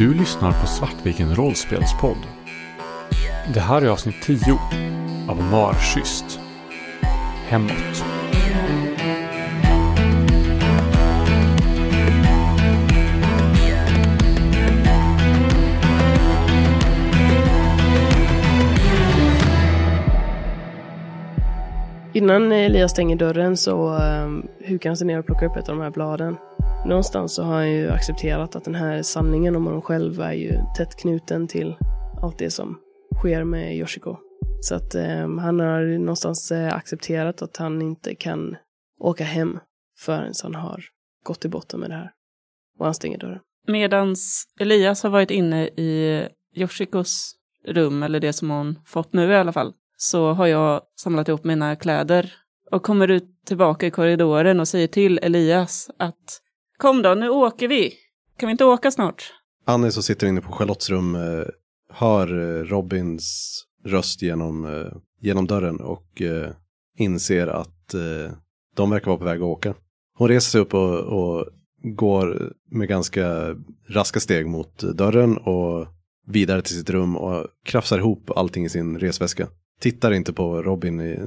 Du lyssnar på Svartviken rollspelspodd. Det här är avsnitt 10 av Marschyst. Hemåt. Innan eh, Elias stänger dörren så um, hukar han sig ner och plockar upp ett av de här bladen. Någonstans så har han ju accepterat att den här sanningen om honom själv är ju tätt knuten till allt det som sker med Yoshiko. Så att eh, han har någonstans eh, accepterat att han inte kan åka hem förrän han har gått till botten med det här. Och han stänger dörren. Medans Elias har varit inne i Yoshikos rum, eller det som hon fått nu i alla fall, så har jag samlat ihop mina kläder och kommer ut tillbaka i korridoren och säger till Elias att kom då, nu åker vi. Kan vi inte åka snart? Annie som sitter inne på Charlottes rum eh, hör eh, Robins röst genom, eh, genom dörren och inser att de verkar vara på väg att åka. Hon reser sig upp och, och går med ganska raska steg mot dörren och vidare till sitt rum och krafsar ihop allting i sin resväska tittar inte på Robin i,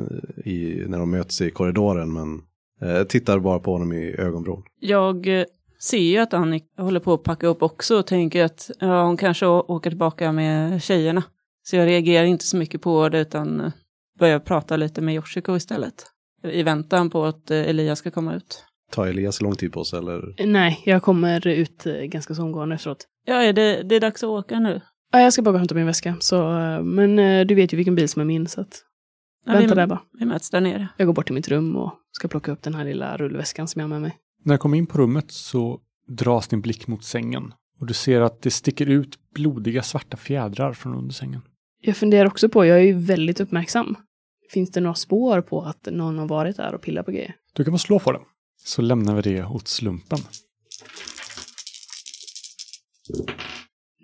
i, när de möts i korridoren, men eh, tittar bara på honom i ögonvrån. Jag eh, ser ju att Annika håller på att packa upp också och tänker att ja, hon kanske åker tillbaka med tjejerna. Så jag reagerar inte så mycket på det utan eh, börjar prata lite med Yoshiko istället. I väntan på att Elias ska komma ut. Tar Elias lång tid på sig eller? Nej, jag kommer ut ganska så omgående efteråt. Ja, det, det är dags att åka nu? Ja, jag ska bara hämta min väska. Så, men du vet ju vilken bil som är min, så att... Ja, vänta vi, där bara. Vi möts där nere. Jag går bort till mitt rum och ska plocka upp den här lilla rullväskan som jag har med mig. När jag kommer in på rummet så dras din blick mot sängen. Och du ser att det sticker ut blodiga svarta fjädrar från under sängen. Jag funderar också på, jag är ju väldigt uppmärksam. Finns det några spår på att någon har varit där och pillat på grejer? Du kan få slå för det. Så lämnar vi det åt slumpen.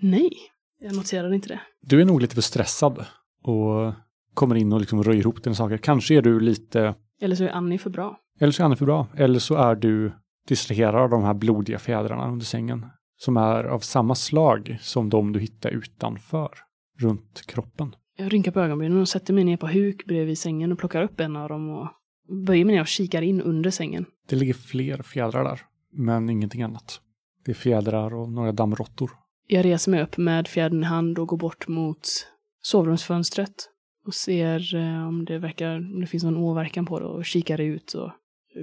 Nej, jag noterade inte det. Du är nog lite för stressad och kommer in och liksom röjer ihop dina saker. Kanske är du lite... Eller så är Annie för bra. Eller så är Annie för bra. Eller så är du distraherad av de här blodiga fjädrarna under sängen. Som är av samma slag som de du hittar utanför, runt kroppen. Jag rynkar på ögonbrynen och sätter mig ner på huk bredvid sängen och plockar upp en av dem och böjer mig ner och kikar in under sängen. Det ligger fler fjädrar där, men ingenting annat. Det är fjädrar och några dammråttor. Jag reser mig upp med fjädern i hand och går bort mot sovrumsfönstret och ser eh, om det verkar, om det finns någon åverkan på det och kikar ut och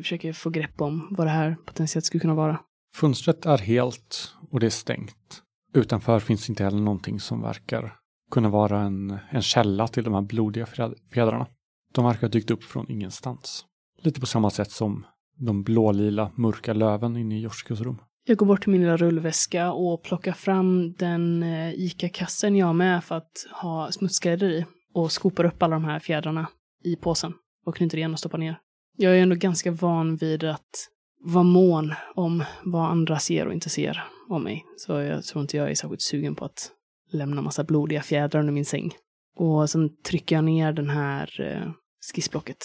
försöker få grepp om vad det här potentiellt skulle kunna vara. Fönstret är helt och det är stängt. Utanför finns inte heller någonting som verkar kunna vara en, en källa till de här blodiga fjädrarna. De verkar ha dykt upp från ingenstans. Lite på samma sätt som de blålila mörka löven inne i Joshikos rum. Jag går bort till min lilla rullväska och plockar fram den eh, ICA-kassen jag har med för att ha smutskläder i och skopar upp alla de här fjädrarna i påsen och knyter igen och stoppar ner. Jag är ändå ganska van vid att vara mån om vad andra ser och inte ser om mig. Så jag tror inte jag är särskilt sugen på att lämna massa blodiga fjädrar under min säng. Och sen trycker jag ner den här eh, skissblocket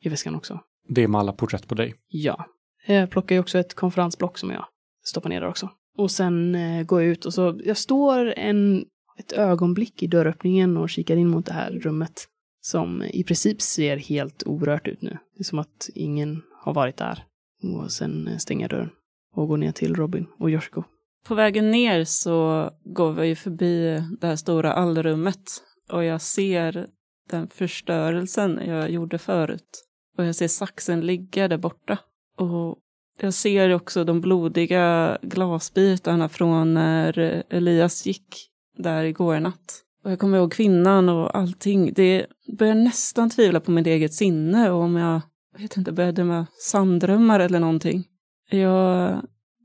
i väskan också. Det är med alla porträtt på dig? Ja. Jag plockar ju också ett konferensblock som jag stoppar ner där också. Och sen eh, går jag ut och så, jag står en, ett ögonblick i dörröppningen och kikar in mot det här rummet. Som i princip ser helt orört ut nu. Det är som att ingen har varit där. Och sen stänger dörren och går ner till Robin och Yoshiko. På vägen ner så går vi förbi det här stora allrummet och jag ser den förstörelsen jag gjorde förut. Och jag ser saxen ligga där borta. Och jag ser också de blodiga glasbitarna från när Elias gick där igår natt. Och jag kommer ihåg kvinnan och allting. Det börjar nästan tvivla på mitt eget sinne och om jag, jag vet inte, började med sanddrömmar eller någonting. Jag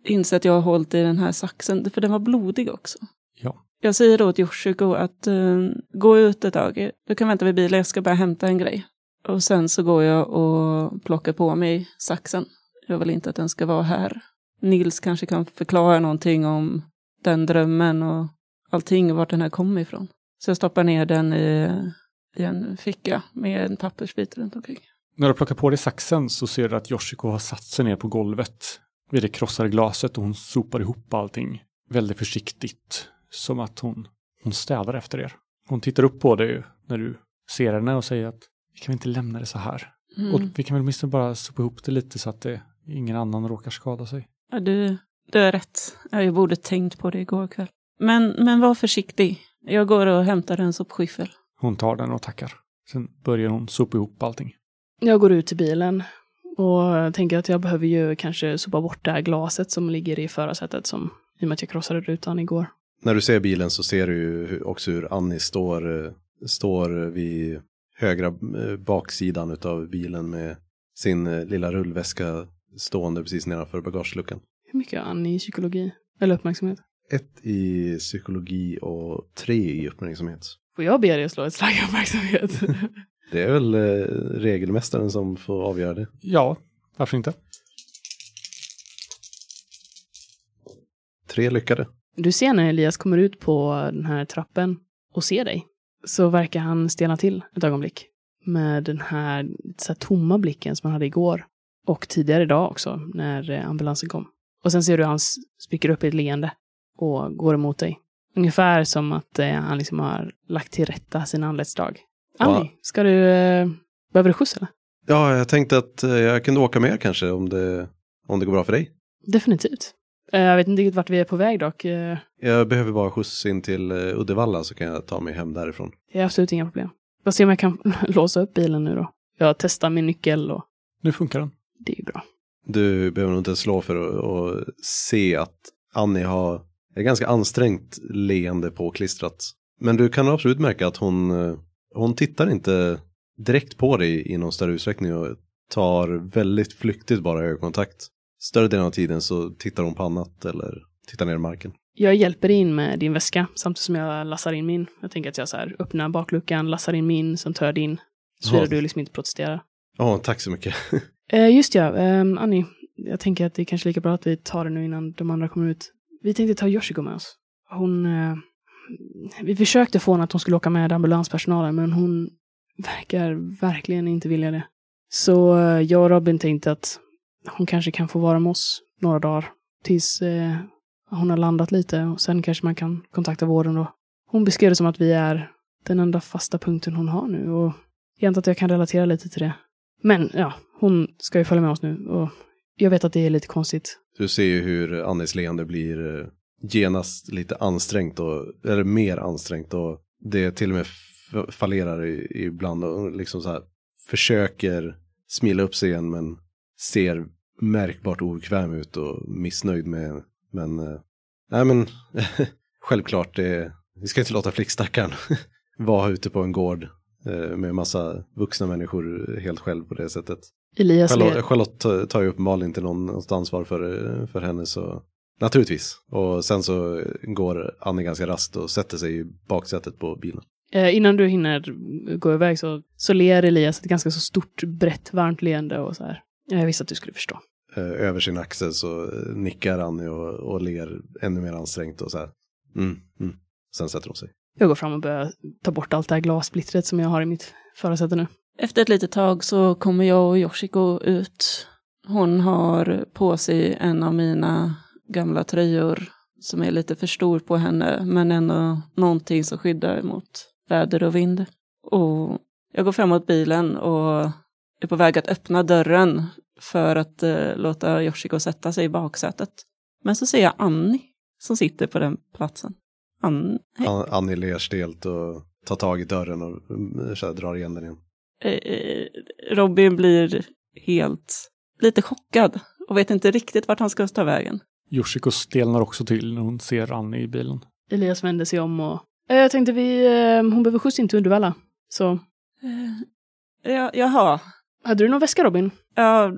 inser att jag har hållit i den här saxen, för den var blodig också. Ja. Jag säger då till Yoshiko att uh, gå ut ett tag, du kan vänta vid bilen, jag ska bara hämta en grej. Och sen så går jag och plockar på mig saxen. Jag vill inte att den ska vara här. Nils kanske kan förklara någonting om den drömmen och allting och vart den här kommer ifrån. Så jag stoppar ner den i, i en ficka med en pappersbit runt omkring. När du plockar på dig saxen så ser du att Yoshiko har satt sig ner på golvet vid det krossade glaset och hon sopar ihop allting väldigt försiktigt. som att hon, hon städar efter er. Hon tittar upp på dig när du ser henne och säger att vi kan väl inte lämna det så här. Mm. Och vi kan väl åtminstone bara sopa ihop det lite så att det, ingen annan råkar skada sig. Ja, du, du har rätt. Jag borde tänkt på det igår kväll. Men, men var försiktig. Jag går och hämtar en sopskyffel. Hon tar den och tackar. Sen börjar hon sopa ihop allting. Jag går ut till bilen och tänker att jag behöver ju kanske sopa bort det här glaset som ligger i förarsätet som i och med att jag krossade rutan igår. När du ser bilen så ser du ju också hur Annie står, eh, står vid högra eh, baksidan av bilen med sin eh, lilla rullväska stående precis nedanför bagageluckan. Hur mycket har Annie i psykologi? Eller uppmärksamhet? Ett i psykologi och tre i uppmärksamhet. Får jag be dig att slå ett slag i uppmärksamhet? Det är väl eh, regelmästaren som får avgöra det. Ja, varför inte? Tre lyckade. Du ser när Elias kommer ut på den här trappen och ser dig, så verkar han stelna till ett ögonblick. Med den här, så här tomma blicken som han hade igår. Och tidigare idag också, när eh, ambulansen kom. Och sen ser du han s- spricker upp i ett leende och går emot dig. Ungefär som att eh, han liksom har lagt till rätta sin anletsdrag. Ja. Annie, ska du... Eh, behöver du skjuts eller? Ja, jag tänkte att eh, jag kunde åka med er kanske om det, om det går bra för dig. Definitivt. Eh, jag vet inte riktigt vart vi är på väg dock. Eh, Jag behöver bara skjuts in till eh, Uddevalla så kan jag ta mig hem därifrån. det är absolut inga problem. Jag se om jag kan låsa upp bilen nu då. Jag testar min nyckel och Nu funkar den. det är ju bra. Du behöver nog inte slå för att, att se att Annie har ett ganska ansträngt leende påklistrat. Men du kan absolut märka att hon, eh, hon tittar inte direkt på dig i någon större utsträckning och tar väldigt flyktigt bara ögonkontakt. Större delen av tiden så tittar hon på annat eller tittar ner i marken. Jag hjälper dig in med din väska samtidigt som jag lassar in min. Jag tänker att jag så här öppnar bakluckan, lassar in min, sen tar jag din. Såvida du liksom inte protesterar. Ja, tack så mycket. Eh, just ja, eh, Annie. Jag tänker att det är kanske lika bra att vi tar det nu innan de andra kommer ut. Vi tänkte ta Yoshiko med oss. Hon... Eh, vi försökte få henne att hon skulle åka med ambulanspersonalen, men hon verkar verkligen inte vilja det. Så eh, jag och Robin tänkte att hon kanske kan få vara med oss några dagar. Tills eh, hon har landat lite och sen kanske man kan kontakta vården då. Hon beskrev det som att vi är den enda fasta punkten hon har nu och jag antar att jag kan relatera lite till det. Men ja, hon ska ju följa med oss nu och jag vet att det är lite konstigt. Du ser ju hur Annis leende blir eh, genast lite ansträngt och, eller mer ansträngt och det till och med fallerar ibland och liksom så här försöker smila upp sig igen men ser märkbart obekväm ut och missnöjd med, men eh, nej men självklart det, vi ska inte låta flickstackaren vara ute på en gård eh, med massa vuxna människor helt själv på det sättet. Elias Charlotte. Charlotte tar- ju uppenbarligen inte någon, något ansvar för, för henne så naturligtvis. Och sen så går Annie ganska rast och sätter sig i baksätet på bilen. Eh, innan du hinner gå iväg så, så ler Elias ett ganska så stort, brett, varmt leende och så här. Jag visste att du skulle förstå. Eh, Över sin axel så nickar Annie och, och ler ännu mer ansträngt och så här. Mm, mm. Sen sätter hon sig. Jag går fram och börjar ta bort allt det här glassplittret som jag har i mitt förarsäte nu. Efter ett litet tag så kommer jag och Yoshiko ut. Hon har på sig en av mina gamla tröjor som är lite för stor på henne, men ändå någonting som skyddar mot väder och vind. Och jag går framåt bilen och är på väg att öppna dörren för att eh, låta Yoshiko sätta sig i baksätet. Men så ser jag Annie som sitter på den platsen. Annie, An- Annie ler stelt och tar tag i dörren och mm, så här, drar igen den igen eh, Robin blir helt lite chockad och vet inte riktigt vart han ska ta vägen. Yoshiko stelnar också till när hon ser Annie i bilen. Elias vänder sig om och... Eh, jag tänkte vi... Eh, hon behöver skjuts in till Uddevalla. Så... Eh, ja, jaha, Hade du någon väska Robin? ja,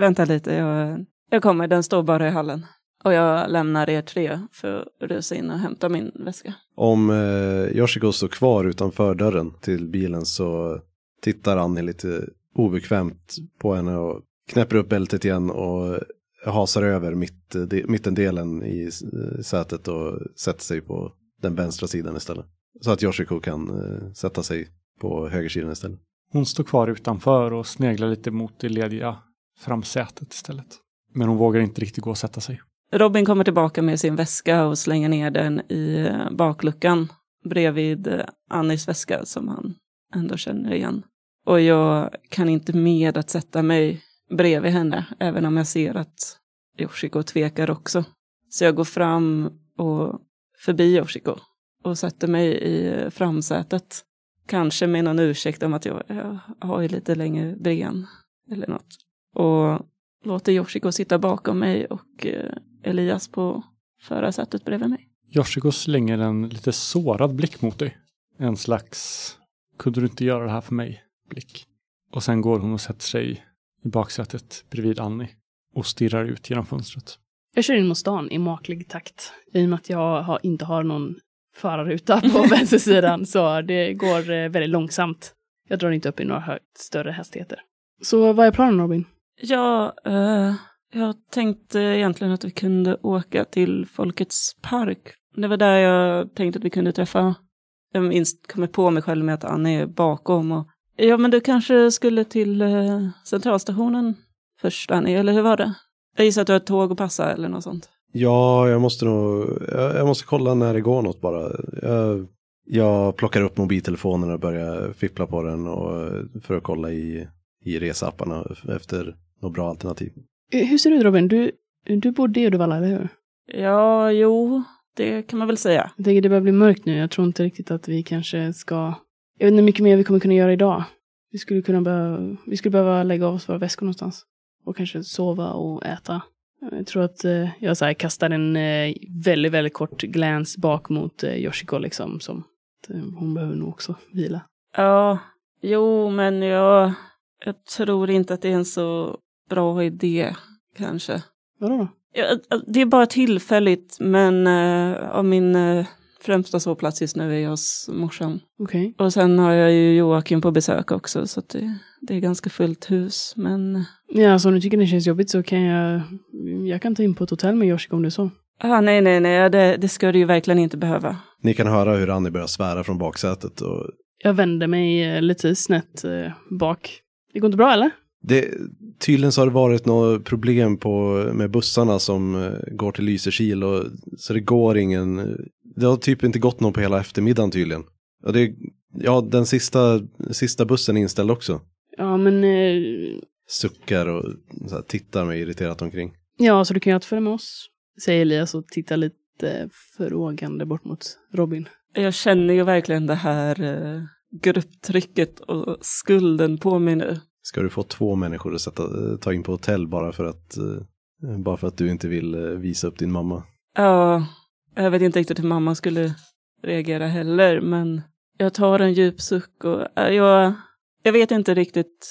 vänta lite, jag, jag kommer, den står bara i hallen. Och jag lämnar er tre för att rusa in och hämta min väska. Om eh, Yoshiko står kvar utanför dörren till bilen så tittar Annie lite obekvämt på henne och knäpper upp bältet igen och hasar över mitt, de, mittendelen i eh, sätet och sätter sig på den vänstra sidan istället. Så att Yoshiko kan eh, sätta sig på högersidan istället. Hon står kvar utanför och sneglar lite mot det lediga framsätet istället. Men hon vågar inte riktigt gå och sätta sig. Robin kommer tillbaka med sin väska och slänger ner den i eh, bakluckan bredvid eh, Annis väska som han ändå känner igen. Och jag kan inte med att sätta mig bredvid henne, även om jag ser att Yoshiko tvekar också. Så jag går fram och förbi Yoshiko och sätter mig i framsätet. Kanske med någon ursäkt om att jag, jag har ju lite längre ben eller något. Och låter Yoshiko sitta bakom mig och eh, Elias på förarsätet bredvid mig. Yoshiko slänger en lite sårad blick mot dig. En slags kunde du inte göra det här för mig blick. Och sen går hon och sätter sig i baksätet bredvid Annie och stirrar ut genom fönstret. Jag kör in mot stan i maklig takt. I och med att jag har, inte har någon förarruta på vänstersidan så det går eh, väldigt långsamt. Jag drar inte upp i några högt större hastigheter. Så vad är planen Robin? Ja, eh, jag tänkte egentligen att vi kunde åka till Folkets park. Det var där jag tänkte att vi kunde träffa. Jag minns, kommer på mig själv med att Annie är bakom. Och, ja, men du kanske skulle till eh, centralstationen först, Annie, eller hur var det? Jag gissar att du har ett tåg att passa eller något sånt. Ja, jag måste nog, jag, jag måste kolla när det går något bara. Jag, jag plockar upp mobiltelefonen och börjar fippla på den och, för att kolla i, i resapparna efter något bra alternativ. Hur ser det ut Robin? Du, du bodde i Uddevalla, eller hur? Ja, jo, det kan man väl säga. Jag tänker det börjar bli mörkt nu. Jag tror inte riktigt att vi kanske ska... Jag vet inte hur mycket mer vi kommer kunna göra idag. Vi skulle kunna behöva, vi skulle behöva lägga av oss våra väskor någonstans. Och kanske sova och äta. Jag tror att eh, jag så här, kastar en eh, väldigt, väldigt kort glans bak mot eh, Yoshiko liksom. Som eh, hon behöver nog också vila. Ja, jo, men jag, jag tror inte att det är en så bra idé, kanske. Vadå då? Ja, det är bara tillfälligt, men eh, av min främsta sovplats just nu är jag hos morsan. Okej. Och sen har jag ju Joakim på besök också, så att det, det är ganska fullt hus. Men Ja, alltså om du tycker det känns jobbigt så kan jag... Jag kan ta in på ett hotell med Yoshiko om det är så. ah, nej, nej, nej, det, det ska du ju verkligen inte behöva. Ni kan höra hur Annie börjar svära från baksätet. Och Jag vänder mig eh, lite snett eh, bak. Det går inte bra eller? Det, tydligen så har det varit något problem på, med bussarna som eh, går till Lysekil. Och, så det går ingen, det har typ inte gått någon på hela eftermiddagen tydligen. Och det, ja, den sista, sista bussen är inställd också. Ja, men... Eh, Suckar och så här, tittar mig irriterat omkring. ja, så du kan ju följa med oss. Säger Elias och tittar lite frågande bort mot Robin. Jag känner ju verkligen det här eh, grupptrycket och skulden på mig nu. Ska du få två människor att sätta, ta in på hotell bara för att, eh, bara för att du inte vill eh, visa upp din mamma? Ja, jag vet inte riktigt hur mamma skulle reagera heller, men jag tar en djup suck och jag, jag vet inte riktigt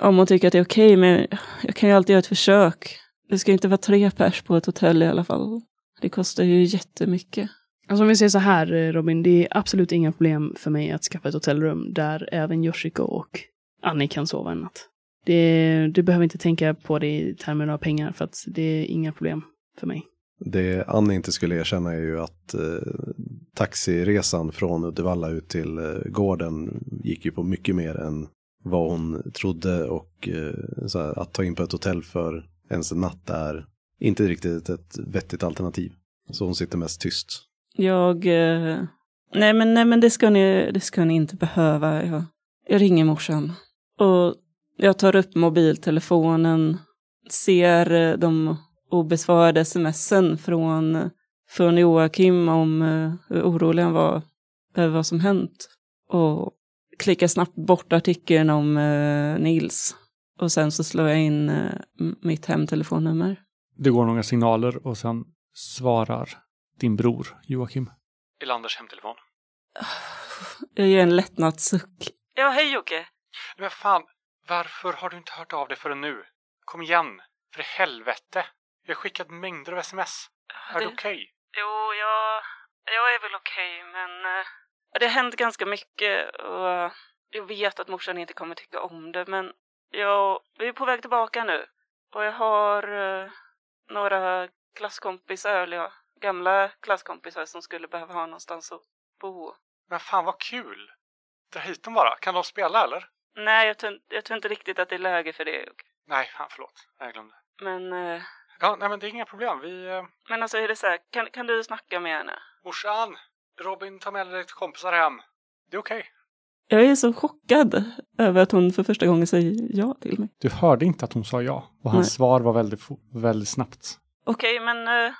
om hon tycker att det är okej, men jag kan ju alltid göra ett försök. Det ska inte vara tre pers på ett hotell i alla fall. Det kostar ju jättemycket. Alltså om vi säger så här eh, Robin, det är absolut inga problem för mig att skaffa ett hotellrum där även Yoshiko och Annie kan sova en natt. Det, du behöver inte tänka på det i termer av pengar för att det är inga problem för mig. Det Annie inte skulle erkänna är ju att eh, taxiresan från Uddevalla ut till eh, gården gick ju på mycket mer än vad hon trodde och eh, så här, att ta in på ett hotell för ens en natt är inte riktigt ett vettigt alternativ. Så hon sitter mest tyst. Jag... Eh, nej, men, nej, men det ska ni, det ska ni inte behöva. Jag, jag ringer morsan. Och jag tar upp mobiltelefonen, ser eh, de obesvarade smsen från, från Joakim om eh, hur orolig han var över vad som hänt. Och klickar snabbt bort artikeln om eh, Nils. Och sen så slår jag in eh, mitt hemtelefonnummer. Det går några signaler och sen svarar din bror Joakim. Elanders hemtelefon. Jag ger en lättnadssuck. Ja, hej Jocke. Men fan, varför har du inte hört av dig förrän nu? Kom igen, för helvete. Jag har skickat mängder av sms. Är det okej? Jo, jag, jag är väl okej, men eh, det har hänt ganska mycket och jag vet att morsan inte kommer tycka om det, men jag, vi är på väg tillbaka nu och jag har eh, några klasskompisar, eller ja, gamla klasskompisar som skulle behöva ha någonstans att bo. Men fan vad kul! Dra hit dem bara. Kan de spela eller? Nej, jag tror, jag tror inte riktigt att det är läge för det. Nej, fan förlåt. Jag glömde. Men eh, Ja, nej men det är inga problem. Vi... Eh, Men alltså är det så här, kan, kan du snacka med henne? morsan, Robin tar med dig lite kompisar hem. Det är okej. Jag är så chockad över att hon för första gången säger ja till mig. Du hörde inte att hon sa ja. Och hans Nej. svar var väldigt, väldigt snabbt. Okej, men eh,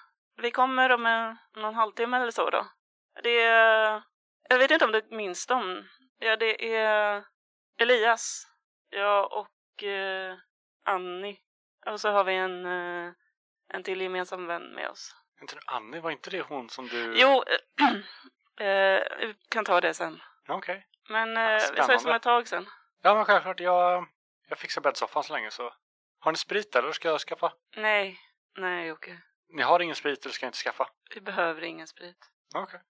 vi kommer om en, någon halvtimme eller så då. Det är, jag vet inte om du minns dem. Ja, det är Elias, jag och eh, Annie. Och så har vi en, eh, en till gemensam vän med oss. Inte Annie, var inte det hon som du... Jo, eh, vi kan ta det sen. Okej. Men eh, vi ses om ett tag sen. Ja, men självklart. Jag, jag fixar bäddsoffan så länge så... Har ni sprit eller ska jag skaffa? Nej, nej okej. Ni har ingen sprit eller ska jag inte skaffa? Vi behöver ingen sprit. Okej.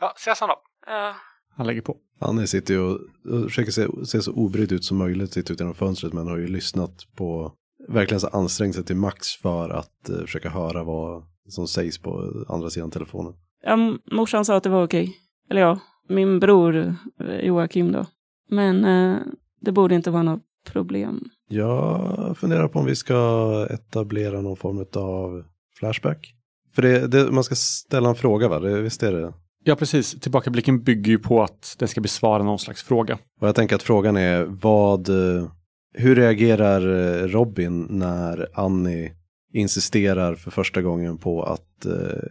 Ja, ses sen då. Ja, Han lägger på. Annie sitter ju och, och försöker se, se så obrydd ut som möjligt, sitter ut genom fönstret, men har ju lyssnat på, verkligen så ansträngt sig till max för att eh, försöka höra vad som sägs på andra sidan telefonen. Ja, morsan sa att det var okej. Eller ja, min bror eh, Joakim då. Men eh, det borde inte vara något problem. Jag funderar på om vi ska etablera någon form av flashback. För det, det, man ska ställa en fråga va? Det, visst är det? Ja, precis. Tillbakablicken bygger ju på att den ska besvara någon slags fråga. Och jag tänker att frågan är vad, eh, hur reagerar eh, Robin när Annie insisterar för första gången på att eh,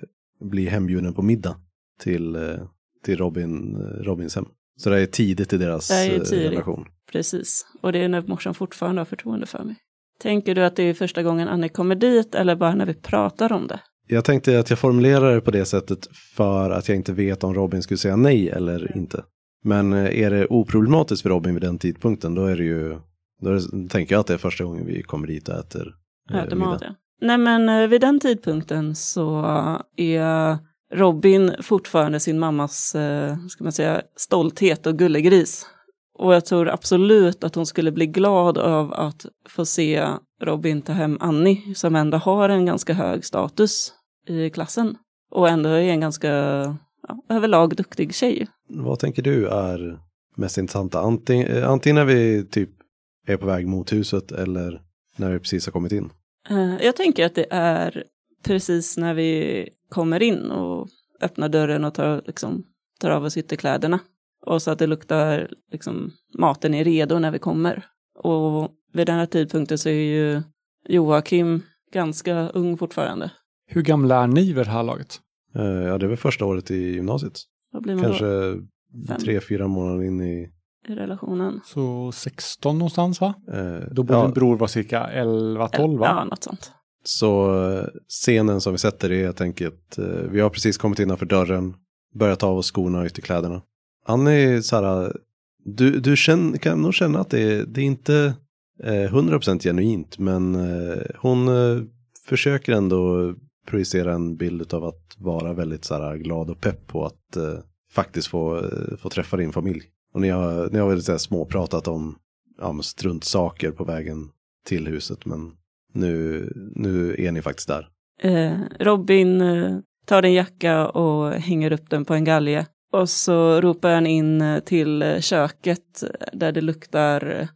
bli hembjuden på middag till, eh, till Robin, Robins hem? Så det är tidigt i deras tidigt. relation. Precis. Och det är när morsan fortfarande har förtroende för mig. Tänker du att det är första gången Annie kommer dit eller bara när vi pratar om det? Jag tänkte att jag formulerar det på det sättet för att jag inte vet om Robin skulle säga nej eller inte. Men eh, är det oproblematiskt för Robin vid den tidpunkten då är det ju, då det, tänker jag att det är första gången vi kommer dit och äter eh, Äter middag. Nej, men eh, vid den tidpunkten så är Robin fortfarande sin mammas, eh, ska man säga, stolthet och gullegris. Och jag tror absolut att hon skulle bli glad av att få se Robin ta hem Annie, som ändå har en ganska hög status i klassen. Och ändå är en ganska, ja, överlag duktig tjej. Vad tänker du är mest intressanta? Antingen, eh, antingen när vi typ är på väg mot huset eller när vi precis har kommit in. Eh, Jag tänker att det är precis när vi kommer in och öppnar dörren och tar, liksom, tar av oss ytterkläderna. Och så att det luktar, liksom, maten är redo när vi kommer. Och vid den här tidpunkten så är ju Joakim ganska ung fortfarande. Hur gamla är ni vid det här laget? Eh, Ja, det är väl första året i gymnasiet. Vad blir man då Kanske Fem. tre, fyra månader in i... i relationen? Så 16 någonstans va? eh, Då borde ja, din bror vara cirka 11-12 va? Ja, något sånt. Så eh, scenen som vi sätter är helt enkelt, eh, vi har precis kommit innanför dörren, börjat ta av oss skorna och ytterkläderna. Annie, så här, du, du känner, kan nog känna att det, är- det är inte eh, 100% genuint, men eh, hon eh, försöker ändå projicera en bild av att vara väldigt så här, glad och pepp på att eh, faktiskt få, eh, få träffa din familj. Och ni har, ni har väl så här småpratat om ja, struntsaker på vägen till huset, men nu, nu är ni faktiskt där. Eh, Robin eh, tar en jacka och hänger upp den på en galge. Och så ropar han in eh, till eh, köket där det luktar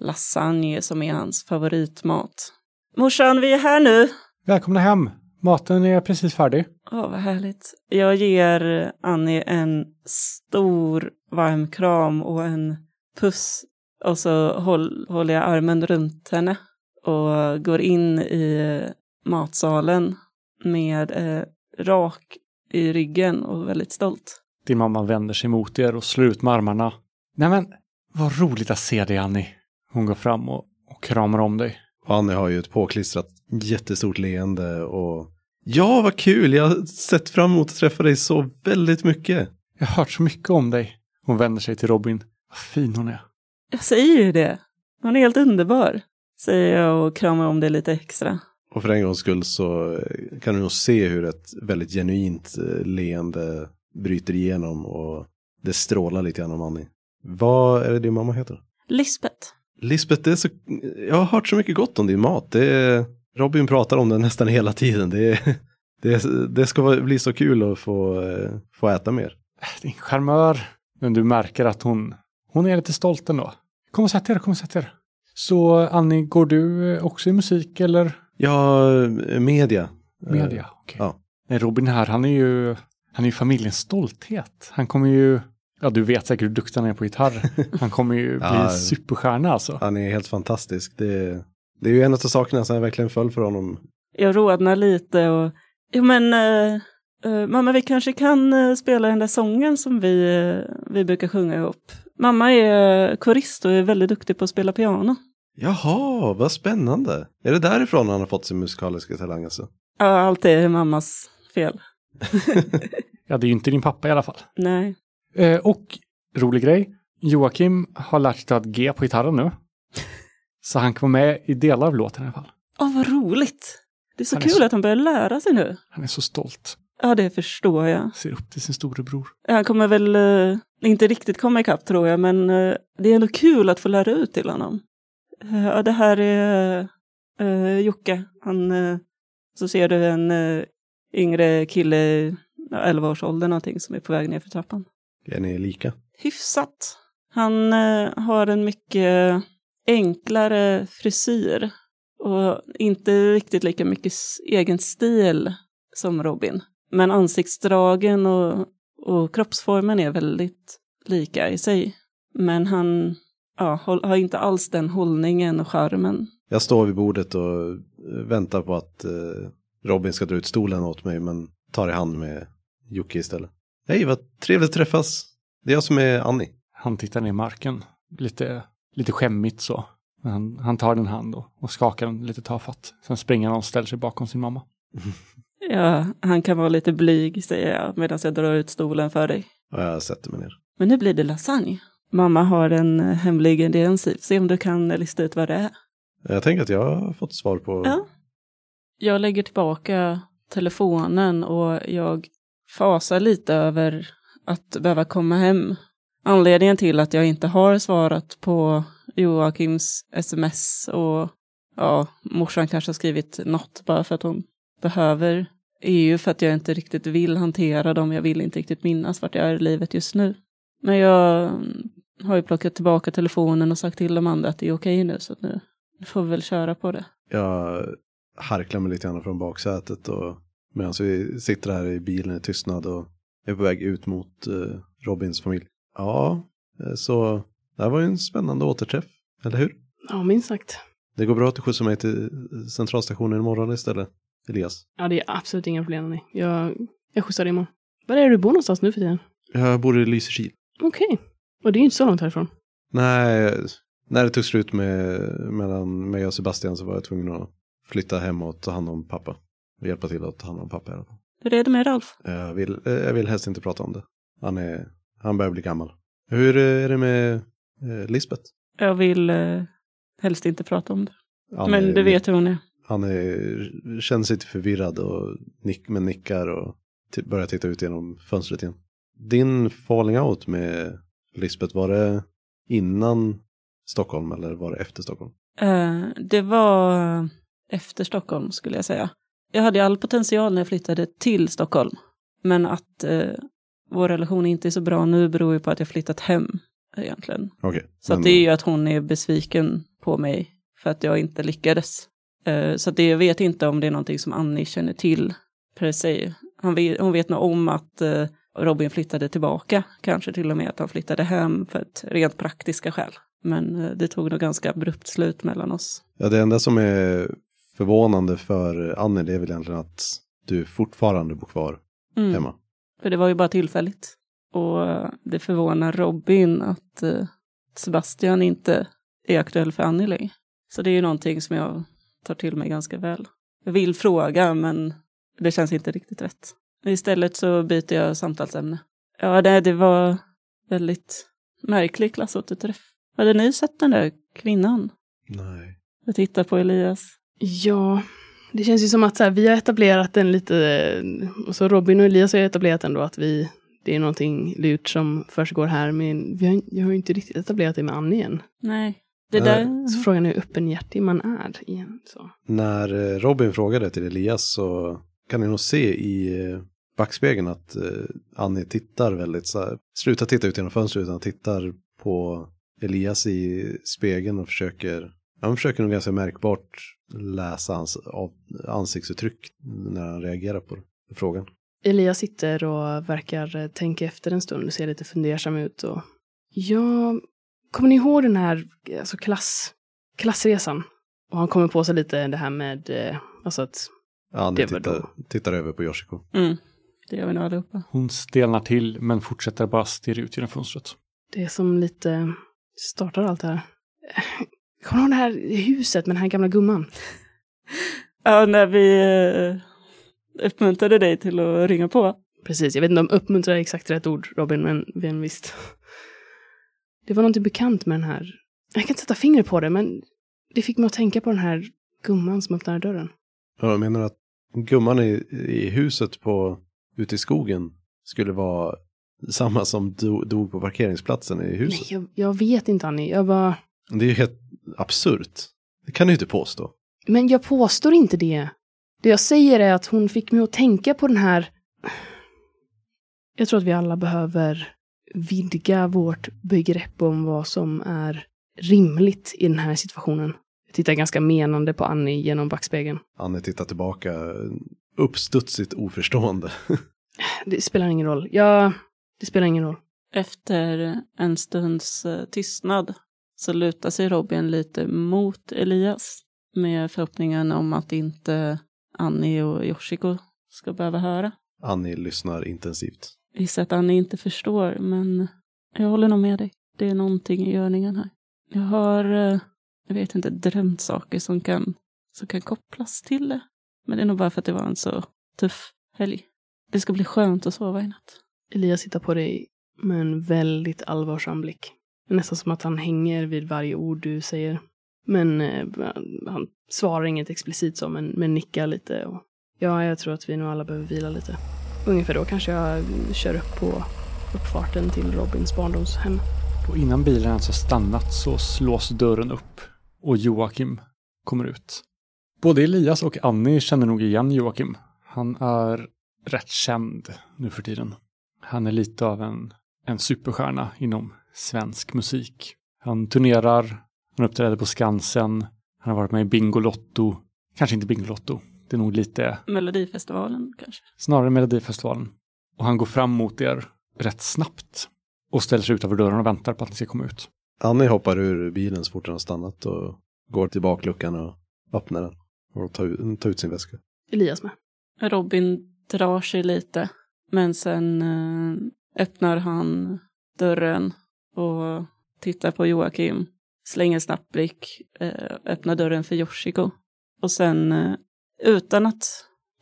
lasagne som är hans favoritmat. Morsan, vi är här nu. Välkomna hem! Maten är precis färdig. Åh, vad härligt. Jag ger Annie en stor varm kram och en puss. Och så håll, håller jag armen runt henne och går in i matsalen med eh, rak i ryggen och väldigt stolt. Din mamma vänder sig mot er och slår ut med armarna. Nej men, vad roligt att se dig Annie. Hon går fram och, och kramar om dig. Och Annie har ju ett påklistrat jättestort leende och ja, vad kul, jag har sett fram emot att träffa dig så väldigt mycket. Jag har hört så mycket om dig. Hon vänder sig till Robin. Vad fin hon är. Jag säger ju det. Hon är helt underbar, säger jag och kramar om det lite extra. Och för en gångs skull så eh, kan du nog se hur ett väldigt genuint eh, leende bryter igenom och det strålar lite grann om Annie. Vad är det din mamma heter? Lisbeth. Lisbeth, det är så, jag har hört så mycket gott om din mat. Det är, Robin pratar om den nästan hela tiden. Det, det, det ska bli så kul att få, eh, få äta mer. Din charmör. Men du märker att hon, hon är lite stolt ändå. Kom och sätt er, kom och sätt er. Så Annie, går du också i musik eller Ja, media. Media, Eh, okej. ja. Nej, Robin här, han är ju, han är ju familjens stolthet. Han kommer ju, ja du vet säkert hur duktig han är på gitarr. Han kommer ju bli Ja. superstjärna alltså. Han är helt fantastisk. Det, det är ju en av sakerna som jag verkligen föll för honom. Jag rodnar lite och, jo men, eh, eh, mamma vi kanske kan eh, spela den där sången som vi, eh, vi brukar sjunga ihop. Mamma är korist och är väldigt duktig på att spela piano. Jaha, vad spännande. Är det därifrån han har fått sin musikaliska talang alltså? Ja, allt är mammas fel. Ja, det är ju inte din pappa i alla fall. Nej. Eh, och rolig grej, Joakim har lärt sig att G på gitarren nu. Så han kommer med i delar av låten i alla fall. Åh, vad roligt! Det är så Han är kul så- att han börjar lära sig nu. Han är så stolt. Ja, det förstår jag. Ser upp till sin storebror. Han kommer väl eh, inte riktigt komma ikapp tror jag, men eh, det är ändå kul att få lära ut till honom. Eh, ja, det här är uh, Jocke. Han, eh, så ser du en eh, yngre kille, i, ja, 11 års ålder någonting, som är på väg ner för trappan. Är ni lika? Hyfsat. Han eh, har en mycket enklare frisyr och inte riktigt lika mycket egen stil som Robin. Men ansiktsdragen och, och kroppsformen är väldigt lika i sig. Men han ja, har inte alls den hållningen och charmen. Jag står vid bordet och eh, väntar på att eh, Robin ska dra ut stolen åt mig men tar i hand med Jocke istället. Hej, vad trevligt att träffas. Det är jag som är Annie. Han tittar ner i marken. Lite, lite skämmigt så. Men han, han tar din hand och, och skakar den lite tafatt. Sen springer han och ställer sig bakom sin mamma. Ja, han kan vara lite blyg säger jag medan jag drar ut stolen för dig. Och jag sätter mig ner. Men nu blir det lasagne. Mamma har en eh, hemlig ingrediens i. Se om du kan eh, lista ut vad det är. Jag tänker att jag har fått svar på... Ja. Jag lägger tillbaka telefonen och jag fasar lite över att behöva komma hem. Anledningen till att jag inte har svarat på Joakims sms och ja, morsan kanske har skrivit något bara för att hon behöver är ju för att jag inte riktigt vill hantera dem. Jag vill inte riktigt minnas vart jag är i livet just nu. Men jag mm, har ju plockat tillbaka telefonen och sagt till de andra att det är okej nu så att nu får vi väl köra på det. Jag harklar mig lite grann från baksätet och medan vi sitter här i bilen i tystnad och är på väg ut mot eh, Robins familj. Ja, eh, så det här var ju en spännande återträff, eller hur? Ja, minst sagt. Det går bra att du skjutsar mig till centralstationen imorgon istället, Elias. Ja, det är absolut inga problem. Nej. Jag, jag skjutsar dig imorgon. Var är du bor någonstans nu för tiden? Jag bor i Lysekil. Okej. Och det är ju inte så långt härifrån. Nej, när det tog slut med, mellan mig och Sebastian så var jag tvungen att flytta hem och ta hand om pappa. Och hjälpa till att ta hand om pappa i alla fall. Hur är det med Ralf? Jag vill, eh, jag vill helst inte prata om det. Han, är, han börjar bli gammal. Hur är det med eh, Lisbeth? Jag vill eh, helst inte prata om det. Han Men är, du vet hur hon är. Han är, känner sig lite förvirrad och nick, men nickar och t- börjar titta ut genom fönstret igen. Din falling out med Lisbeth, var det innan Stockholm eller var det efter Stockholm? Eh, det var efter Stockholm skulle jag säga. Jag hade all potential när jag flyttade till Stockholm. Men att eh, vår relation inte är så bra nu beror ju på att jag flyttat hem egentligen. Okej. Så att det är ju att hon är besviken på mig för att jag inte lyckades. Eh, så det, jag vet inte om det är någonting som Annie känner till per se. Han vet, hon vet nog om att eh, Robin flyttade tillbaka, kanske till och med att han flyttade hem för ett rent praktiska skäl. Men eh, det tog nog ganska abrupt slut mellan oss. Ja, det enda som är förvånande för Annie det är väl egentligen att du fortfarande bor kvar Mm. hemma. För det var ju bara tillfälligt. Och det förvånar Robin att eh, Sebastian inte är aktuell för Annie längre. Så det är ju någonting som jag tar till mig ganska väl. Jag vill fråga men det känns inte riktigt rätt. Istället så byter jag samtalsämne. Ja, det, det var väldigt märklig klassåterträff. Hade ni sett den där kvinnan? Nej. Jag tittar på Elias. Ja, det känns ju som att så här, vi har etablerat den lite, och så Robin och Elias har etablerat ändå att vi, det är någonting lurt som försiggår här, men vi har, jag har ju inte riktigt etablerat det med Annie än. Nej. Det där... Så frågan är hur öppenhjärtig man är igen. Så. När eh, Robin frågade till Elias så kan ni nog se i eh, backspegeln att eh, Annie tittar väldigt så här, slutar titta ut genom fönstret utan tittar på Elias i spegeln och försöker Han försöker nog ganska märkbart läsa hans ansiktsuttryck när han reagerar på frågan. Elias sitter och verkar tänka efter en stund och ser lite fundersam ut. Och... Ja, kommer ni ihåg den här alltså klass, klassresan? Och han kommer på sig lite det här med, eh, alltså att Ja, han Det tittar, då. tittar över på Yoshiko. Mm. Det gör vi nog allihopa. Hon stelnar till men fortsätter bara stirra ut genom fönstret. det är som lite startar allt det här. Kommer du ihåg det här huset med den här gamla gumman? Ja, när vi eh, uppmuntrade dig till att ringa på. Precis, jag vet inte om uppmuntra är exakt rätt ord, Robin, men, men visst. Det var någonting bekant med den här. Jag kan inte sätta fingret på det, men det fick mig att tänka på den här gumman som öppnade dörren. Ja, Jag menar att gumman i, i huset på, ute i skogen skulle vara samma som do, dog på parkeringsplatsen i Nej, huset. jag, jag vet inte, Annie. Jag bara... Det är ju helt absurt. Det kan du inte påstå. Men jag påstår inte det. Det jag säger är att hon fick mig att tänka på den här... Jag tror att vi alla behöver vidga vårt begrepp om vad som är rimligt i den här situationen. Jag tittar ganska menande på Annie genom backspegeln. Anne tittar tillbaka, uppstudsigt oförstående. Det spelar ingen roll. Jag... Det spelar ingen roll. Efter en stunds eh, tystnad så lutar sig Robin lite mot Elias med förhoppningen om att inte Annie och Yoshiko ska behöva höra. Annie lyssnar intensivt. Gissar att Annie inte förstår, men jag håller nog med dig. Det är någonting i görningen här. Jag har, eh, jag vet inte, drömt saker som kan, som kan kopplas till det. Men det är nog bara för att det var en så tuff helg. Det ska bli skönt att sova i natt. Elias tittar på dig med en väldigt allvarsam blick. Nästan som att han hänger vid varje ord du säger. Men eh, han svarar inget explicit så, men, men nickar lite. Och, ja, jag tror att vi nog alla behöver vila lite. Ungefär då kanske jag kör upp på uppfarten till Robins barndomshem. Och innan bilen ens har stannat så slås dörren upp och Joakim kommer ut. Både Elias och Annie känner nog igen Joakim. Han är rätt känd nu för tiden. Han är lite av en, en superstjärna inom svensk musik. Han turnerar, han uppträder på Skansen, han har varit med i Bingolotto. Kanske inte Bingolotto, det är nog lite Melodifestivalen kanske. snarare Melodifestivalen. Och han går fram mot er rätt snabbt och ställer sig utanför dörren och väntar på att ni ska komma ut. Annie hoppar ur bilen så fort den har stannat och går till bakluckan och öppnar den. Och tar ut, tar ut sin väska. Elias med. Robin drar sig lite, men sen eh, öppnar han dörren och tittar på Joakim, slänger en snabb blick, eh, öppnar dörren för Yoshiko. Och sen, eh, utan att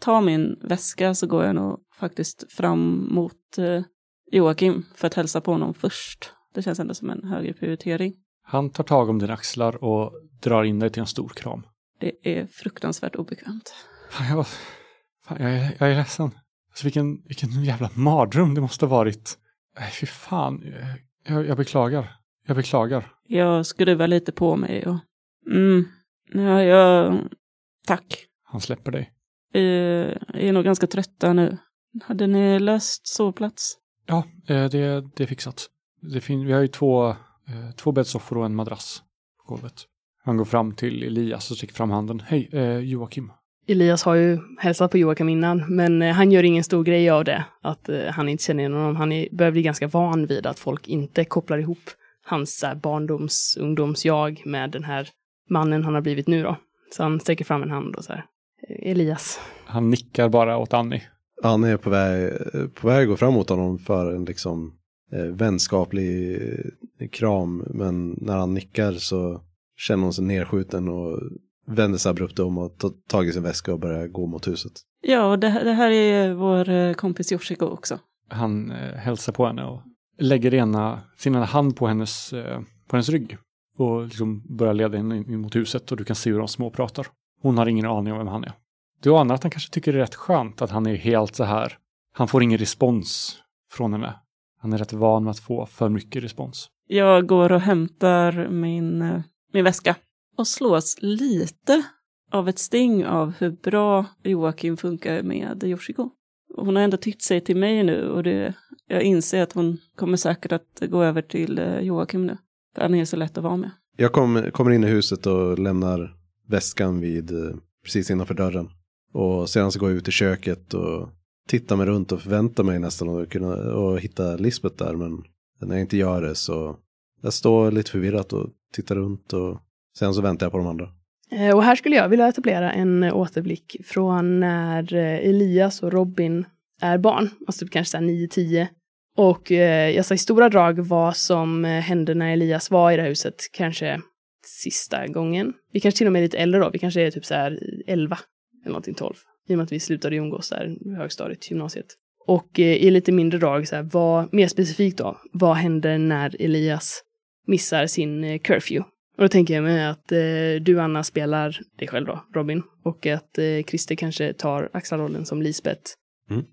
ta min väska, så går jag nog faktiskt fram mot eh, Joakim för att hälsa på honom först. Det känns ändå som en högre prioritering. Han tar tag om dina axlar och drar in dig till en stor kram. Det är fruktansvärt obekvämt. Fan, jag, fan, jag, är, jag är ledsen. Alltså, vilken, vilken jävla mardröm det måste ha varit. Nej, fy fan. Jag, jag beklagar. Jag beklagar. Jag skruvar lite på mig och... Mm, ja, jag... Tack. Han släpper dig. Vi är nog ganska trötta nu. Hade ni löst sovplats? Ja, eh, det, det är fixat. Det fin- vi har ju två, eh, två bäddsoffor och en madrass på golvet. Han går fram till Elias och sträcker fram handen. Hej, eh, Joakim. Elias har ju hälsat på Joakim innan, men eh, han gör ingen stor grej av det. Att eh, han inte känner igen honom. Han är, börjar bli ganska van vid att folk inte kopplar ihop hans här, barndoms, ungdoms-jag med den här mannen han har blivit nu då. Så han sträcker fram en hand och så här. "Eh, Elias. Han nickar bara åt Annie. Annie är på väg, på väg att gå fram mot honom för en liksom eh, vänskaplig eh, kram. Men när han nickar så känner hon sig nedskjuten och vänder sig abrupt om och tar tag i sin väska och börjar gå mot huset. Ja, och det, det här är vår eh, kompis Yoshiko också. Han eh, hälsar på henne och lägger ena, sin ena hand på hennes, eh, på hennes rygg. Och liksom börjar leda henne in, in mot huset och du kan se hur de småpratar. Hon har ingen aning om vem han är. Du anar att han kanske tycker det är rätt skönt att han är helt så här. Han får ingen respons från henne. Han är rätt van med att få för mycket respons. Jag går och hämtar min, eh, min väska och slås lite av ett sting av hur bra Joakim funkar med Yoshiko. Hon har ändå tyckt sig till mig nu och det, jag inser att hon kommer säkert att gå över till eh, Joakim nu. För han är så lätt att vara med. Jag kom, kommer in i huset och lämnar väskan vid eh, precis innanför dörren. Och sedan så går jag ut i köket och tittar mig runt och förväntar mig nästan att kunna och hitta Lisbeth där. Men när jag inte gör det så jag står lite förvirrat och tittar runt och sen så väntar jag på de andra. Eh, och här skulle jag vilja etablera en eh, återblick från när eh, Elias och Robin är barn, alltså typ kanske 9-10. Och eh, jag sa i stora drag vad som hände när Elias var i det här huset, kanske sista gången. Vi kanske till och med är lite äldre då, vi kanske är typ så här 11 eller någonting 12. I och med att vi slutade umgås där i högstadiet, gymnasiet. Och eh, i lite mindre drag, så här, vad, mer specifikt då, vad händer när Elias missar sin eh, curfew? Och då tänker jag mig att eh, du Anna spelar dig själv då, Robin. Och att eh, Christer kanske tar axlarrollen som Lisbeth. Mm.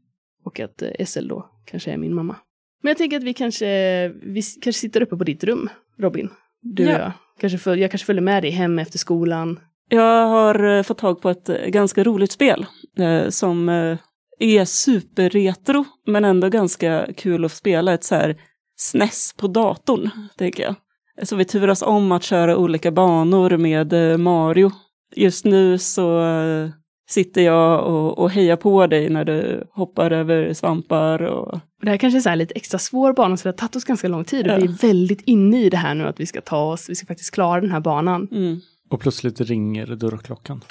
Och att eh, SL då kanske är min mamma. Men jag tänker att vi kanske, vi kanske sitter uppe på ditt rum, Robin. Du och Ja. jag. Kanske föl- jag kanske följer med dig hem efter skolan. Jag har eh, fått tag på ett eh, ganska roligt spel eh, som eh, är superretro men ändå ganska kul att spela. Ett så här SNES på datorn, tänker jag. Så vi turas om att köra olika banor med eh, Mario. Just nu så eh, sitter jag och, och hejar på dig när du hoppar över svampar och det här kanske är så här lite extra svår bana, så det har tagit oss ganska lång tid. Och Ja. vi är väldigt inne i det här nu, att vi ska ta oss, vi ska faktiskt klara den här banan. mm. Och plötsligt ringer dörrklockan.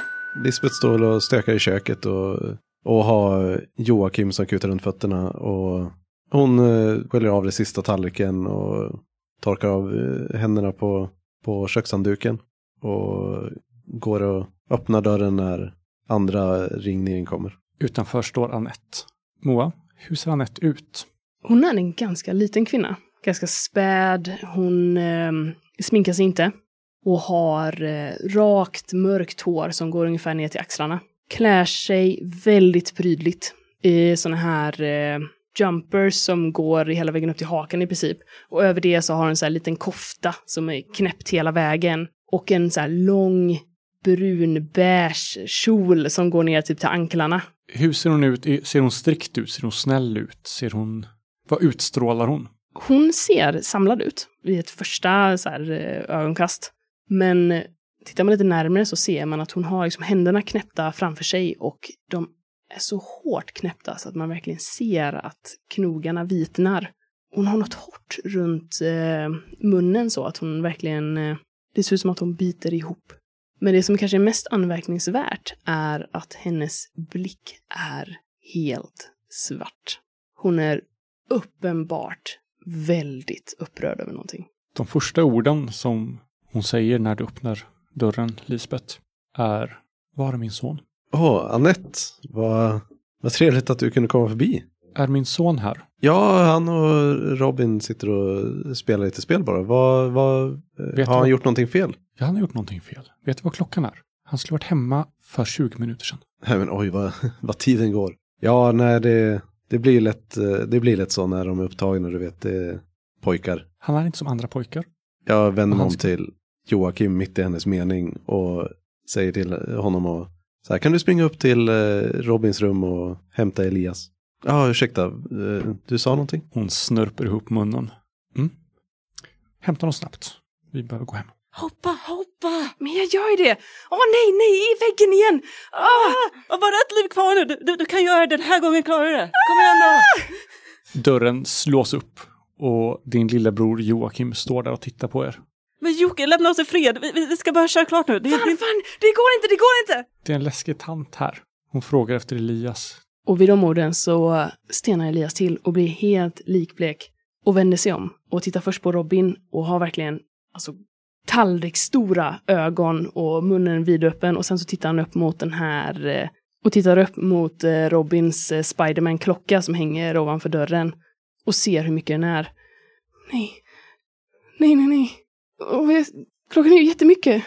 Lisbeth står och stökar i köket och, och har Joakim som kutar runt fötterna. Och hon eh, sköljer av det sista tallriken och torkar av eh, händerna på, på kökshandduken. Och går och öppnar dörren när andra ringningen kommer. Utanför står Annette. Moa, hur ser Annette ut? Hon är en ganska liten kvinna. Ganska späd. Hon eh, sminkar sig inte. Och har eh, rakt mörkt hår som går ungefär ner till axlarna. Klär sig väldigt prydligt. I såna här eh, jumpers som går hela vägen upp till hakan i princip. Och över det så har hon en så här liten kofta som är knäppt hela vägen. Och en så här lång brunbeige kjol som går ner typ till anklarna. Hur ser hon ut? Ser hon strikt ut? Ser hon snäll ut? Ser hon... Vad utstrålar hon? hon ser samlad ut vid ett första så här, eh, ögonkast. Men tittar man lite närmare så ser man att hon har liksom händerna knäppta framför sig och de är så hårt knäppta så att man verkligen ser att knogarna vitnar. Hon har något hårt runt eh, munnen så att hon verkligen, eh, det ser ut som att hon biter ihop. Men det som kanske är mest anmärkningsvärt är att hennes blick är helt svart. Hon är uppenbart väldigt upprörd över någonting. De första orden som hon säger när du öppnar dörren, Lisbeth, är Var är min son? Åh, Annette, vad, vad trevligt att du kunde komma förbi. Är min son här? Ja, han och Robin sitter och spelar lite spel bara. Vad, vad, Vet har han vad- gjort någonting fel? Ja, han har gjort någonting fel. Vet du vad klockan är? Han skulle varit hemma för 20 minuter sedan. Nej men oj vad, vad tiden går. Ja, nej det, det, blir lätt, eh, det blir lätt så när de är upptagna, du vet, det är pojkar. Han är inte som andra pojkar. Jag vänder mig om till Joakim mitt i hennes mening och säger till honom och så här, kan du springa upp till eh, Robins rum och hämta Elias? Ja, ursäkta, eh, du sa någonting? Hon snörper ihop munnen. Mm. Hämta honom snabbt. Vi behöver gå hem. Hoppa, hoppa! Men jag gör ju det! Åh nej, nej, i väggen igen! Ah! Ah, bara ett liv kvar nu, du, du, du kan göra det, den här gången klarar du det. Kom igen då! Dörren slås upp och din lillebror Joakim står där och tittar på er. Men Jocke, lämna oss i fred, vi, vi vi ska bara köra klart nu. Det, det, Farfan, det går inte, det går inte! Det är en läskig tant här. Hon frågar efter Elias. Och vid de orden så stenar Elias till och blir helt likblek och vänder sig om och tittar först på Robin och har verkligen alltså tallriksstora ögon och munnen vidöppen och sen så tittar han upp mot den här eh, och tittar upp mot eh, Robins eh, Spiderman-klocka som hänger ovanför dörren och ser hur mycket den är. Nej, nej, nej, nej. Och jag, klockan är ju jättemycket.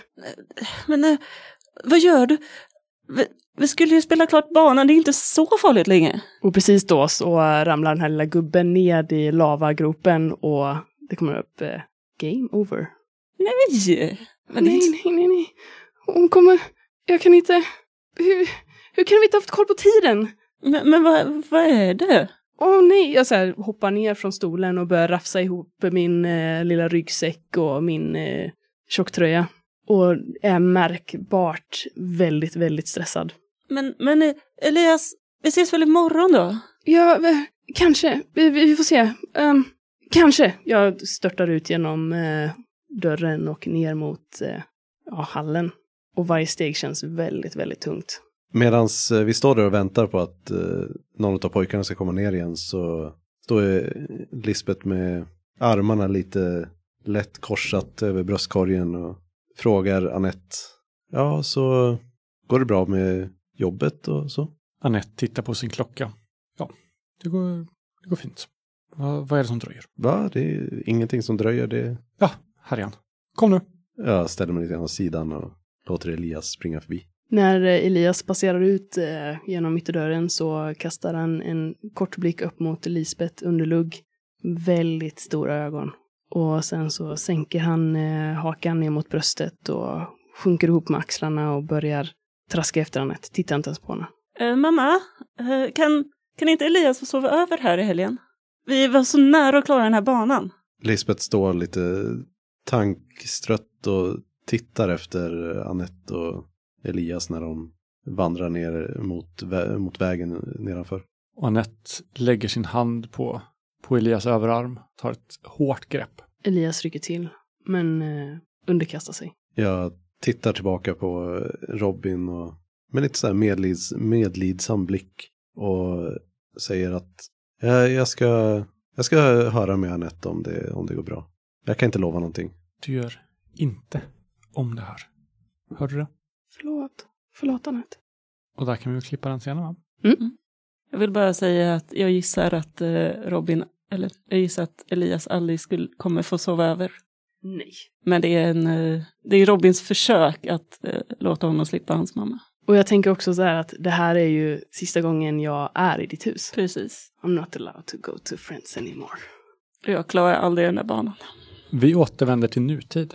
men eh, vad gör du? Vi, vi skulle ju spela klart banan, det är inte så farligt länge. Och precis då så ramlar den här lilla gubben ned i lavagropen och det kommer upp eh, Game over. Nej! Men nej, inte... nej, nej, nej. Hon kommer... Jag kan inte... Hur, hur kan vi inte ha haft koll på tiden? Men, men vad, vad är det? Åh nej! Jag så här, hoppar ner från stolen och börjar rafsa ihop min eh, lilla ryggsäck och min eh, tjocktröja och är märkbart väldigt, väldigt stressad. Men, men eh, Elias, vi ses väl imorgon då? Ja, eh, kanske. Vi, vi, får se. Ehm, kanske. Jag störtar ut genom eh, dörren och ner mot eh, ja, hallen. Och varje steg känns väldigt, väldigt tungt. Medan vi står där och väntar på att eh, någon av pojkarna ska komma ner igen så står eh, Lisbeth med armarna lite lätt korsat över bröstkorgen och frågar Annette. Ja, så går det bra med jobbet och så? Annette tittar på sin klocka. Ja, det går, det går fint. Va, vad är det som dröjer? Va? Det är ingenting som dröjer. Det... Ja, här igen. Kom nu. Jag ställer mig lite grann åt sidan och låter Elias springa förbi. När eh, Elias passerar ut eh, genom ytterdörren så kastar han en kort blick upp mot Lisbeth under lugg. Väldigt stora ögon. Och sen så sänker han eh, hakan ner mot bröstet och sjunker ihop med axlarna och börjar traska efter Anette. Tittar inte ens på henne. Eh, mamma, kan, kan inte Elias få sova över här i helgen? Vi var så nära att klara den här banan. Lisbeth står lite tankstrött och tittar efter Annette och Elias när de vandrar ner mot, vä mot vägen nedanför. Och Annette lägger sin hand på, på Elias överarm, tar ett hårt grepp. Elias rycker till, men eh, underkastar sig. Jag tittar tillbaka på Robin och med lite så här medlids, medlidsam blick och säger att jag, jag, ska, jag ska höra med Anette om det, om det går bra. Jag kan inte lova någonting. Du gör inte om det här. Hörde du det? Förlåt. Förlåt Anette. Och där kan vi klippa den scenen va? Mm. Jag vill bara säga att jag gissar att eh, Robin, eller jag gissar att Elias aldrig skulle, kommer få sova över. Nej. Men det är, en, eh, det är Robins försök att eh, låta honom slippa hans mamma. Och jag tänker också så här att det här är ju sista gången jag är i ditt hus. Precis. I'm not allowed to go to friends anymore. Jag klarar aldrig den där banan. Vi återvänder till nutid.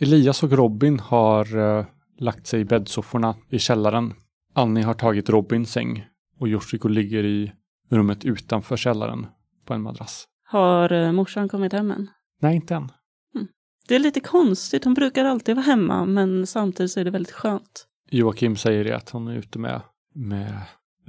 Elias och Robin har uh, lagt sig i bäddsofforna i källaren. Annie har tagit Robins säng och Yoshiko ligger i rummet utanför källaren på en madrass. Har uh, morsan kommit hem än? Nej, inte än. Det är lite konstigt, hon brukar alltid vara hemma, men samtidigt så är det väldigt skönt. Joakim säger det att hon är ute med, med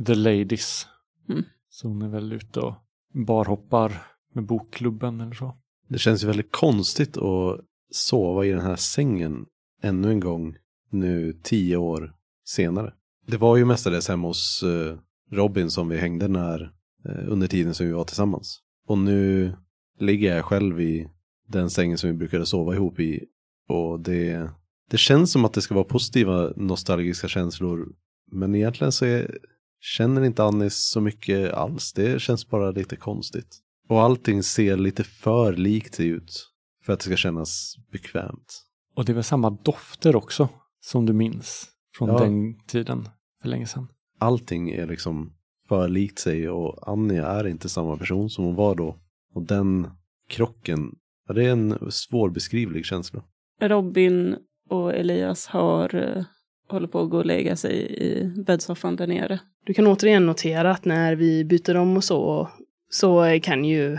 the ladies. Mm. Så hon är väl ute och barhoppar med bokklubben eller så. Det känns ju väldigt konstigt att sova i den här sängen ännu en gång nu tio år senare. Det var ju mestadels hemma hos eh, Robin som vi hängde när, eh, under tiden som vi var tillsammans. Och nu ligger jag själv i den sängen som vi brukade sova ihop i. Och det, det känns som att det ska vara positiva nostalgiska känslor. Men egentligen så är, känner inte Annis så mycket alls. Det känns bara lite konstigt. Och allting ser lite för likt ut för att det ska kännas bekvämt. Och det är väl samma dofter också som du minns från Ja. den tiden för länge sedan. Allting är liksom för likt sig och Annie är inte samma person som hon var då. Och den krocken, det är en svårbeskrivlig känsla. Robin och Elias har eh, håller på att gå och lägga sig i bäddsoffan där nere. Du kan återigen notera att när vi byter om och så, så kan ju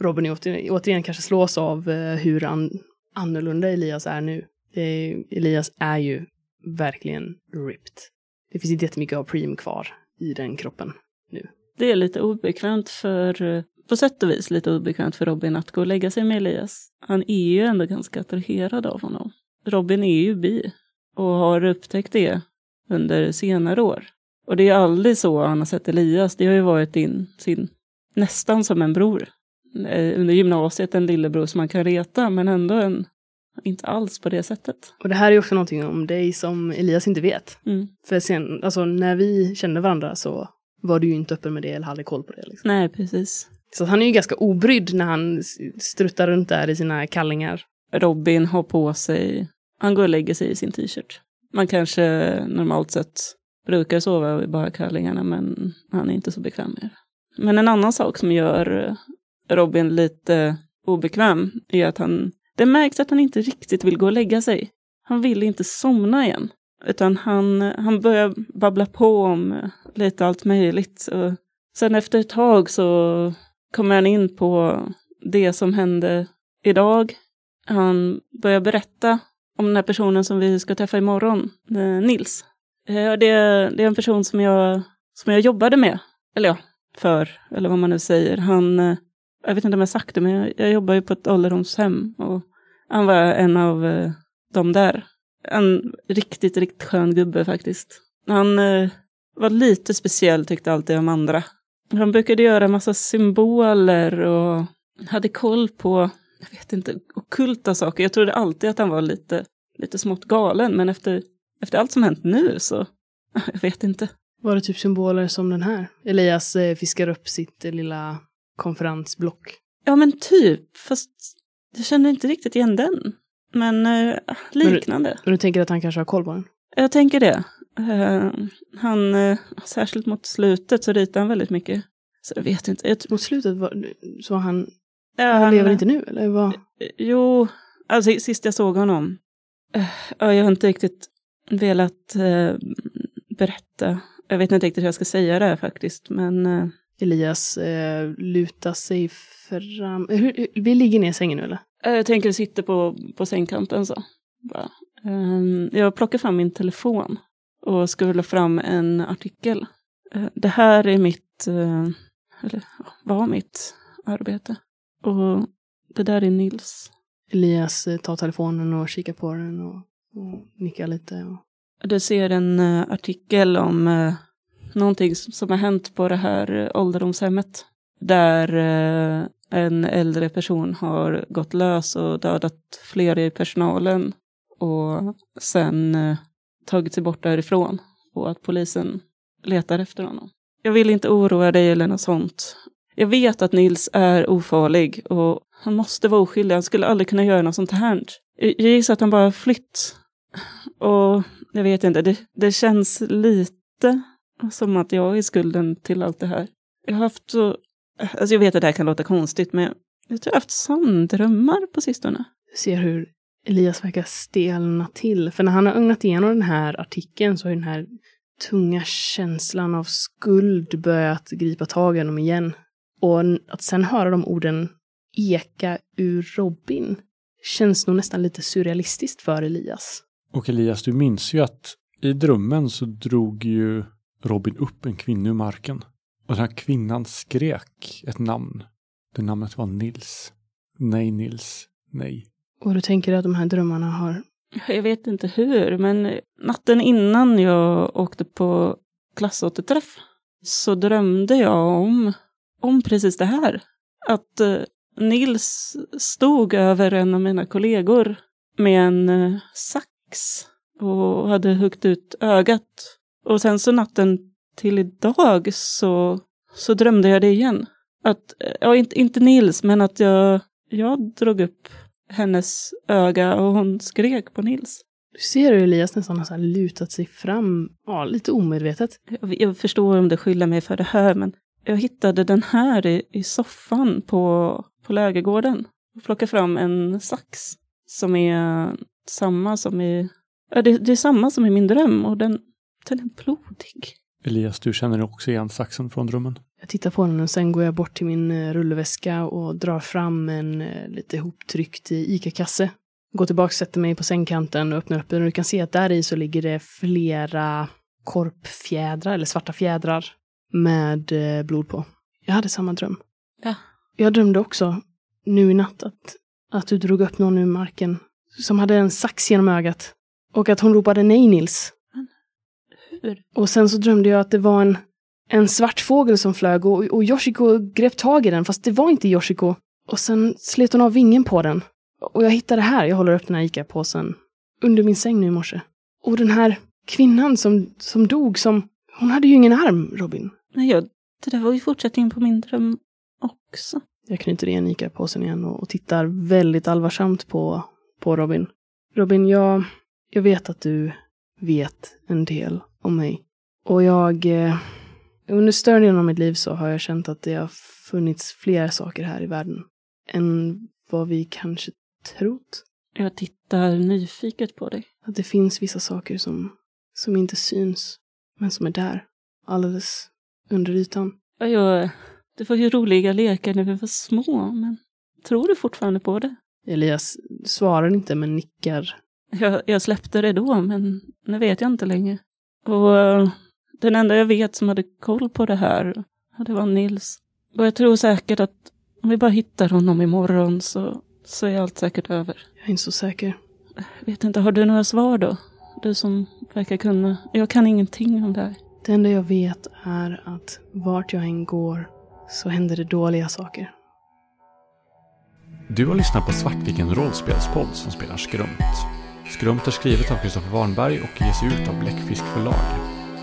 Robin åter, återigen kanske slås av eh, hur an, annorlunda Elias är nu. Det är, Elias är ju verkligen ripped. Det finns inte jättemycket av prim kvar i den kroppen. nu. Det är lite obekvämt för, på sätt och vis lite obekvämt för Robin att gå och lägga sig med Elias. Han är ju ändå ganska attraherad av honom. Robin är ju bi och har upptäckt det under senare år. Och det är aldrig så han har sett Elias. Det har ju varit din, sin, nästan som en bror. Eh, under gymnasiet en lillebror som man kan reta, men ändå en, inte alls på det sättet. Och det här är också någonting om dig som Elias inte vet. Mm. För sen, alltså när vi kände varandra så var du ju inte öppen med det eller hade koll på det. Liksom. Nej, precis. Så han är ju ganska obrydd när han struttar runt där i sina kallingar. Robin har på sig, han går och lägger sig i sin t-shirt. Man kanske normalt sett brukar sova i bara kallingarna men han är inte så bekväm med det. Men en annan sak som gör Robin lite obekväm är att han, det märks att han inte riktigt vill gå och lägga sig. Han vill inte somna igen. Utan han, han börjar babbla på om eh, lite allt möjligt. Och sen efter ett tag så kommer han in på det som hände idag han börjar berätta om den här personen som vi ska träffa imorgon, eh, Nils. Eh, det, det är en person som jag, som jag jobbade med, eller ja, för, eller vad man nu säger. Han, jag vet inte om jag sagt det, men jag, jag jobbar ju på ett ålderdomshem och han var en av eh, dem där. En riktigt, riktigt skön gubbe faktiskt. Han eh, var lite speciell tyckte alltid om andra. Han brukade göra en massa symboler och hade koll på, jag vet inte, okulta saker. Jag trodde alltid att han var lite, lite smått galen, men efter, efter allt som hänt nu så, jag vet inte. Var det typ symboler som den här? Elias eh, fiskar upp sitt eh, lilla konferensblock. Ja men typ, fast jag kände inte riktigt igen den. Men eh, liknande. Men du tänker att han kanske har koll på den? Jag tänker det. Eh, han, eh, särskilt mot slutet så ritar han väldigt mycket. Så jag vet inte. Jag, Mot slutet var, så han, ja, han lever inte nu, eller vad? Jo, alltså sist jag såg honom. eh, ja, jag har inte riktigt velat eh, berätta. Jag vet inte riktigt hur jag ska säga det här faktiskt. Men eh, Elias eh, lutar sig fram. Eh, Hur, hur, vi ligger ner i sängen nu eller? Eh, Jag tänker sitta på, på sängkanten så. Bara. Ehm, Jag plockar fram min telefon och scrollar fram en artikel. Eh, Det här är mitt, eh, eller var mitt arbete. Och det där är Nils. Elias eh, tar telefonen och kikar på den och, och nickar lite. Och... Du ser en eh, artikel om eh, någonting som har hänt på det här eh, ålderdomshemmet. Där eh, en äldre person har gått lös och dödat fler i personalen. Och sen eh, tagit sig bort därifrån. Och att polisen letar efter honom. Jag vill inte oroa dig eller något sånt. Jag vet att Nils är ofarlig och han måste vara oskyldig. Han skulle aldrig kunna göra något sånt här. Jag gissar att han bara har flytt. Och jag vet inte, det, det känns lite som att jag är skulden till allt det här. Jag har haft så, alltså jag vet att det här kan låta konstigt, men jag tror jag har haft sanndrömmar på sistone. Du ser hur Elias verkar stelna till. För när han har ögnat igenom den här artikeln så har ju den här tunga känslan av skuld börjat gripa tag i honom igen. Och att sen höra de orden eka ur Robin känns nog nästan lite surrealistiskt för Elias. Och Elias, du minns ju att i drömmen så drog ju Robin upp en kvinna ur marken. Och den här kvinnan skrek ett namn. Det namnet var Nils. Nej, Nils. Nej. Och du tänker att de här drömmarna har... Jag vet inte hur, men natten innan jag åkte på klassåterträff så drömde jag om, om precis det här. Att eh, Nils stod över en av mina kollegor med en eh, sax och hade huggit ut ögat. Och sen så natten till idag så, så drömde jag det igen. Att, ja inte, inte Nils, men att jag, jag drog upp hennes öga och hon skrek på Nils. Du ser hur Elias nästan har lutat sig fram, ja, lite omedvetet. Jag, jag förstår om det skyller mig för det här, men jag hittade den här i, i soffan på, på lägergården. Och plockade fram en sax som är samma som i... Ja, det, det är samma som i min dröm och den, den är blodig. Elias, du känner också igen saxen från drömmen. Jag tittar på den och sen går jag bort till min eh, rullväska och drar fram en eh, lite ihoptryckt eh, ICA-kasse. Går tillbaka, sätter mig på sängkanten och öppnar upp den och du kan se att där i så ligger det flera korpfjädrar, eller svarta fjädrar, med blod på. Jag hade samma dröm. Ja. Jag drömde också nu i natt att, att du drog upp någon ur marken som hade en sax genom ögat. Och att hon ropade nej Nils. Hur? Och sen så drömde jag att det var en, en svart fågel som flög och, och Yoshiko grep tag i den, fast det var inte Yoshiko. Och sen slet hon av vingen på den. Och jag hittade här, jag håller upp den här ICA-påsen, under min säng nu i morse. Och den här kvinnan som, som dog, som, hon hade ju ingen arm, Robin. Nej, jag, det där var ju fortsättningen på min dröm också. Jag knyter igen ICA-påsen igen och, och tittar väldigt allvarsamt på, på Robin. Robin, jag, jag vet att du vet en del om mig. Och jag... Eh, under större delen av mitt liv så har jag känt att det har funnits fler saker här i världen än vad vi kanske trott. Jag tittar nyfiket på dig. Att det finns vissa saker som, som inte syns, men som är där. Alldeles under ytan. Ja, jag, det var ju roliga lekar när vi var små, men tror du fortfarande på det? Elias svarar inte men nickar Jag, jag släppte det då, men nu vet jag inte längre. Och eh, den enda jag vet som hade koll på det här, det var Nils. Och jag tror säkert att om vi bara hittar honom imorgon så, så är allt säkert över. Jag är inte så säker. Vet inte, har du några svar då? Du som verkar kunna. Jag kan ingenting om det här. Det enda jag vet är att vart jag än går så händer det dåliga saker. Du har lyssnat på Svartviken rollspelspodd som spelar Skrumt. Skrumpt är skrivet av Kristoffer Warnberg och ges ut av Bläckfisk förlag.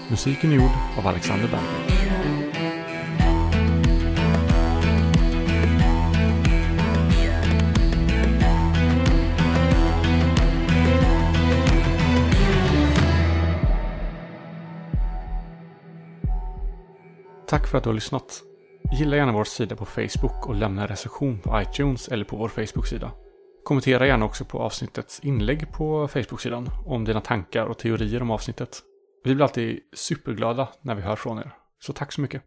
Musiken är gjord av Alexander Bergman. Tack för att du har lyssnat. Gilla gärna vår sida på Facebook och lämna en recension på iTunes eller på vår Facebook-sida. Kommentera gärna också på avsnittets inlägg på Facebook-sidan om dina tankar och teorier om avsnittet. Vi blir alltid superglada när vi hör från er. Så tack så mycket.